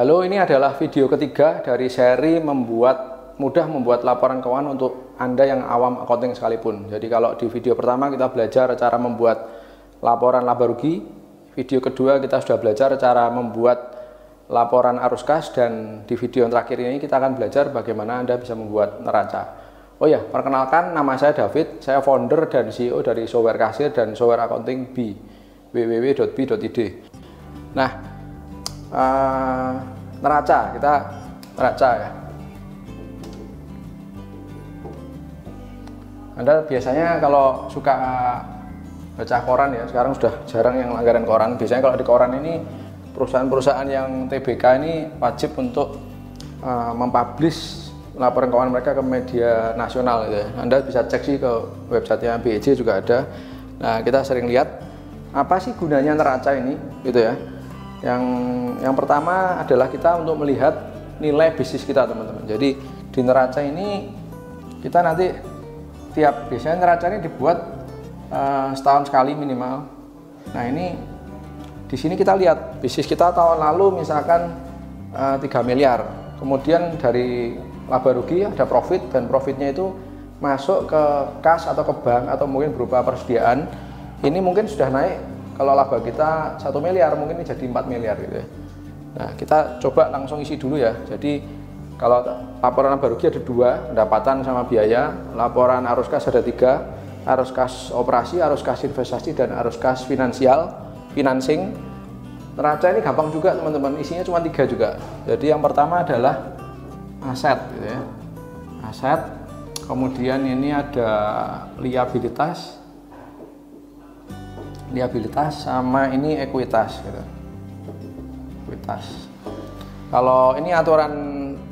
Halo, ini adalah video ketiga dari seri membuat mudah membuat laporan keuangan untuk Anda yang awam accounting sekalipun. Jadi kalau di video pertama kita belajar cara membuat laporan laba rugi, video kedua kita sudah belajar cara membuat laporan arus kas dan di video yang terakhir ini kita akan belajar bagaimana Anda bisa membuat neraca. Oh ya, perkenalkan nama saya David, saya founder dan CEO dari software kasir dan software accounting B www.b.id. Nah, uh, neraca kita neraca ya. Anda biasanya kalau suka baca koran ya sekarang sudah jarang yang langgaran koran. Biasanya kalau di koran ini perusahaan-perusahaan yang TBK ini wajib untuk uh, mempublish laporan keuangan mereka ke media nasional gitu ya. Anda bisa cek sih ke websitenya BEJ juga ada. Nah kita sering lihat apa sih gunanya neraca ini gitu ya yang yang pertama adalah kita untuk melihat nilai bisnis kita teman-teman. Jadi di neraca ini kita nanti tiap biasanya neraca ini dibuat uh, setahun sekali minimal. Nah ini di sini kita lihat bisnis kita tahun lalu misalkan uh, eh, 3 miliar. Kemudian dari laba rugi ada profit dan profitnya itu masuk ke kas atau ke bank atau mungkin berupa persediaan. Ini mungkin sudah naik kalau laba kita satu miliar mungkin ini jadi 4 miliar gitu ya. Nah kita coba langsung isi dulu ya. Jadi kalau laporan laba rugi ada dua, pendapatan sama biaya. Laporan arus kas ada tiga, arus kas operasi, arus kas investasi, dan arus kas finansial, financing. Neraca ini gampang juga teman-teman, isinya cuma tiga juga. Jadi yang pertama adalah aset, gitu ya. aset. Kemudian ini ada liabilitas, liabilitas sama ini ekuitas gitu. Ekuitas. Kalau ini aturan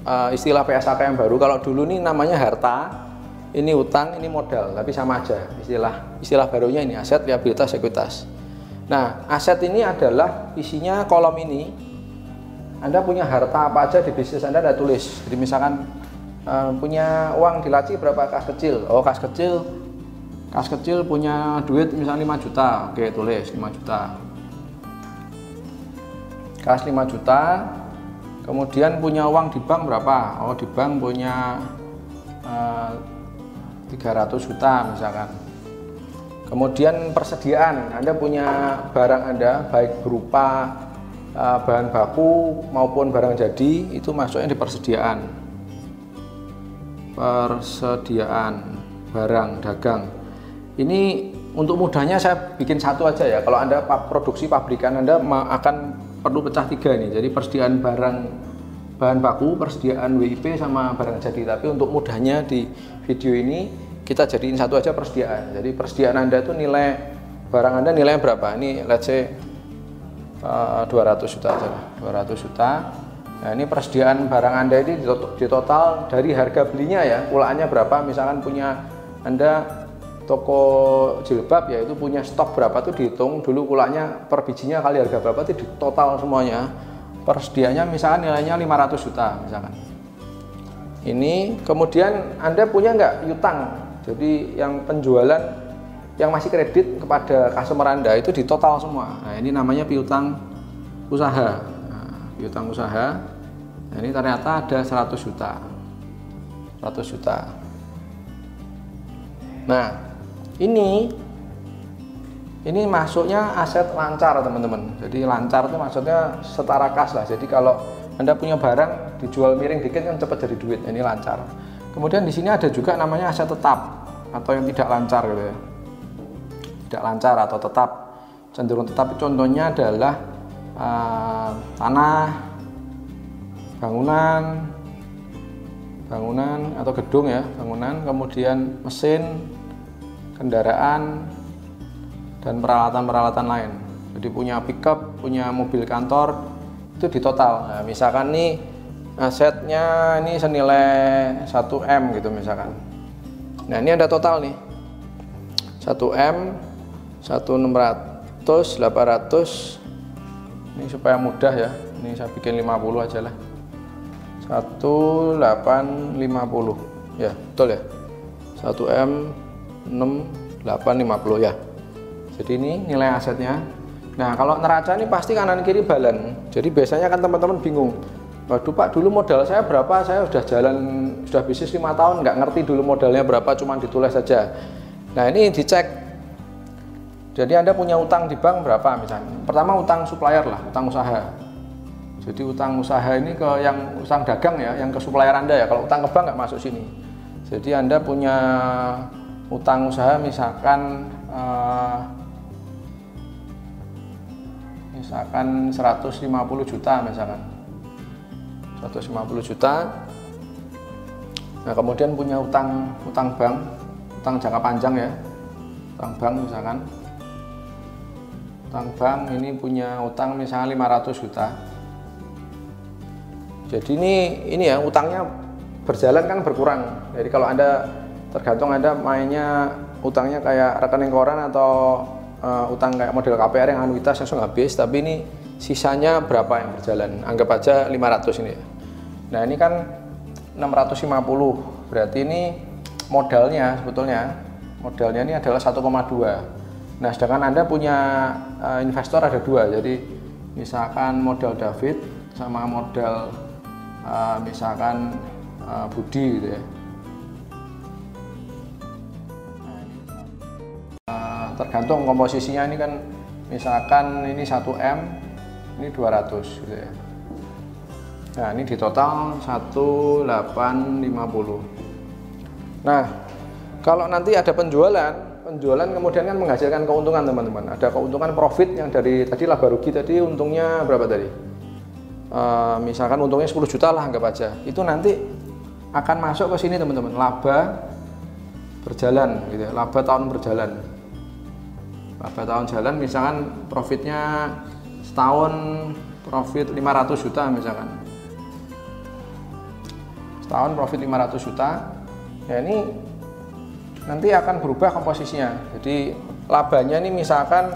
uh, istilah PSAK yang baru, kalau dulu ini namanya harta, ini utang, ini modal, tapi sama aja istilah istilah barunya ini aset, liabilitas, ekuitas. Nah, aset ini adalah isinya kolom ini. Anda punya harta apa aja di bisnis Anda ada tulis. Jadi misalkan uh, punya uang di laci berapa kas kecil? Oh, kas kecil kas kecil punya duit misalnya 5 juta oke tulis 5 juta. Kas 5 juta kemudian punya uang di bank berapa? Oh di bank punya eh, 300 juta misalkan. Kemudian persediaan Anda punya barang Anda baik berupa uh, bahan baku maupun barang jadi itu masuknya di persediaan. Persediaan barang dagang ini untuk mudahnya saya bikin satu aja ya. Kalau Anda produksi pabrikan Anda akan perlu pecah tiga nih. Jadi persediaan barang bahan baku, persediaan WIP sama barang jadi. Tapi untuk mudahnya di video ini kita jadiin satu aja persediaan. Jadi persediaan Anda itu nilai barang Anda nilainya berapa? Ini let's say uh, 200 juta aja 200 juta. Nah, ini persediaan barang Anda ini di total dari harga belinya ya, pulaannya berapa? Misalkan punya Anda toko jilbab ya itu punya stok berapa tuh dihitung dulu kulaknya per bijinya kali harga berapa itu di total semuanya. Persediaannya misalkan nilainya 500 juta misalkan. Ini kemudian anda punya nggak yutang jadi yang penjualan yang masih kredit kepada customer anda itu di total semua. Nah ini namanya piutang usaha. Nah, piutang usaha. Nah, ini ternyata ada 100 juta. 100 juta. Nah ini ini masuknya aset lancar teman-teman. Jadi lancar itu maksudnya setara kas lah. Jadi kalau anda punya barang dijual miring dikit kan cepat jadi duit. Ini lancar. Kemudian di sini ada juga namanya aset tetap atau yang tidak lancar gitu ya. Tidak lancar atau tetap. Cenderung tetap. Contohnya adalah uh, tanah bangunan bangunan atau gedung ya bangunan. Kemudian mesin kendaraan, dan peralatan-peralatan lain. Jadi punya pickup, punya mobil kantor, itu di total. Nah, misalkan nih asetnya ini senilai 1M gitu misalkan. Nah ini ada total nih. 1M, 1600, 800. Ini supaya mudah ya. Ini saya bikin 50 aja lah. 1850. Ya, betul ya. 1M 6 8 50 ya. Jadi ini nilai asetnya. Nah kalau neraca ini pasti kanan kiri balan jadi biasanya kan teman-teman bingung waduh pak dulu modal saya berapa? Saya sudah jalan sudah bisnis lima tahun nggak ngerti dulu modalnya berapa cuma ditulis saja. Nah ini dicek. Jadi anda punya utang di bank berapa misalnya? Pertama utang supplier lah utang usaha. Jadi utang usaha ini ke yang utang dagang ya yang ke supplier anda ya. Kalau utang ke bank nggak masuk sini. Jadi anda punya utang usaha misalkan uh, misalkan 150 juta misalkan. 150 juta. Nah kemudian punya utang utang bank utang jangka panjang ya. Utang bank misalkan. Utang bank ini punya utang misalnya 500 juta. Jadi ini ini ya utangnya berjalan kan berkurang. Jadi kalau anda tergantung anda mainnya utangnya kayak rekening koran atau uh, utang kayak model KPR yang anuitas langsung habis tapi ini sisanya berapa yang berjalan? Anggap aja 500 ini. Ya nah ini kan 650 berarti ini modalnya sebetulnya modalnya ini adalah 1,2 nah sedangkan anda punya uh, investor ada dua. Jadi misalkan modal David sama modal uh, misalkan uh, Budi gitu ya tergantung komposisinya. Ini kan misalkan ini 1M ini 200 gitu ya. Nah ini di total 1850 nah kalau nanti ada penjualan penjualan kemudian kan menghasilkan keuntungan teman-teman. Ada keuntungan profit yang dari tadi laba rugi tadi untungnya berapa tadi? E, misalkan untungnya 10 juta lah anggap aja. Itu nanti akan masuk ke sini teman-teman. Laba berjalan gitu ya. Laba tahun berjalan laba tahun jalan misalkan profitnya setahun profit 500 juta misalkan. Setahun profit 500 juta ya ini nanti akan berubah komposisinya. Jadi labanya ini misalkan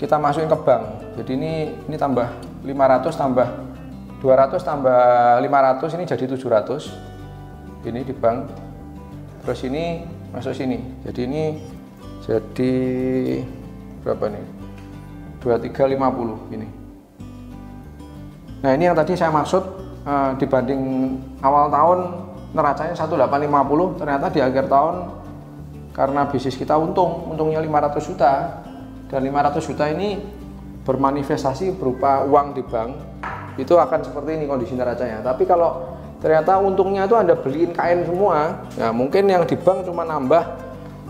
kita masukin ke bank jadi ini ini tambah 500 tambah 200 tambah 500 ini jadi 700 ini di bank terus ini masuk sini. Jadi ini jadi berapa nih 2350 ini. Nah, ini yang tadi saya maksud uh, dibanding awal tahun neracanya 1850 ternyata di akhir tahun karena bisnis kita untung, untungnya 500 juta dan 500 juta ini bermanifestasi berupa uang di bank itu akan seperti ini kondisi neracanya. Tapi kalau ternyata untungnya itu Anda beliin kain semua, ya mungkin yang di bank cuma nambah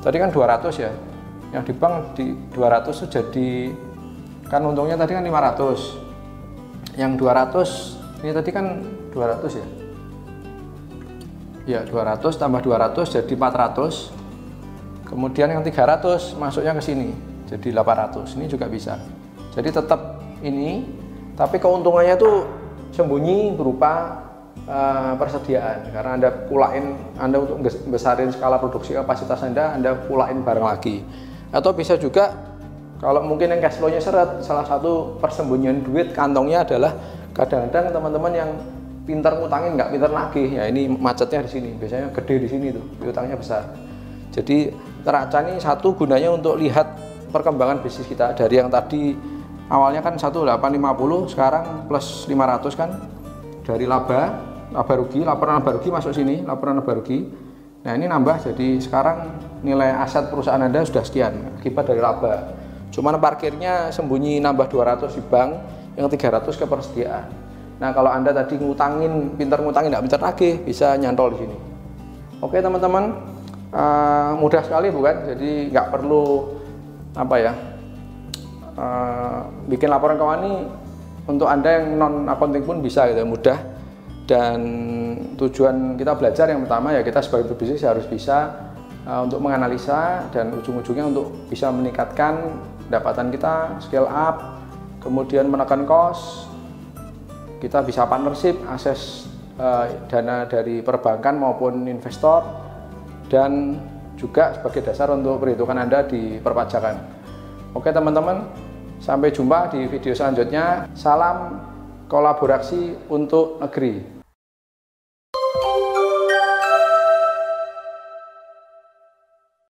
tadi kan 200 ya. Yang di bank di 200 itu jadi kan untungnya tadi kan 500 yang 200 ini tadi kan 200 ya? Ya 200 tambah 200 jadi 400 kemudian yang 300 masuknya ke sini jadi 800 ini juga bisa. Jadi tetap ini tapi keuntungannya itu sembunyi berupa uh, persediaan. Karena anda pulain anda untuk besarin skala produksi kapasitas anda anda pulain barang lagi atau bisa juga kalau mungkin yang cash flow-nya seret, salah satu persembunyian duit kantongnya adalah kadang-kadang teman-teman yang pintar ngutangin nggak pintar nagih. Ya ini macetnya di sini. Biasanya gede di sini tuh, utangnya besar. Jadi neraca ini satu gunanya untuk lihat perkembangan bisnis kita dari yang tadi awalnya kan 1850 sekarang plus 500 kan dari laba laba rugi laporan laba rugi masuk sini laporan laba rugi nah ini nambah jadi sekarang nilai aset perusahaan anda sudah sekian akibat dari laba Cuman parkirnya sembunyi nambah 200 di bank, yang 300 ke persediaan. Nah kalau anda tadi ngutangin, pintar ngutangin, nggak pintar lagi, bisa nyantol di sini. Oke teman-teman, uh, mudah sekali bukan? Jadi nggak perlu apa ya, uh, bikin laporan keuangan ini untuk anda yang non accounting pun bisa gitu, mudah. Dan tujuan kita belajar yang pertama ya kita sebagai pebisnis harus bisa uh, untuk menganalisa dan ujung-ujungnya untuk bisa meningkatkan pendapatan kita scale up kemudian menekan cost. Kita bisa partnership akses uh, dana dari perbankan maupun investor dan juga sebagai dasar untuk perhitungan Anda di perpajakan. Oke teman-teman sampai jumpa di video selanjutnya. Salam kolaborasi untuk negeri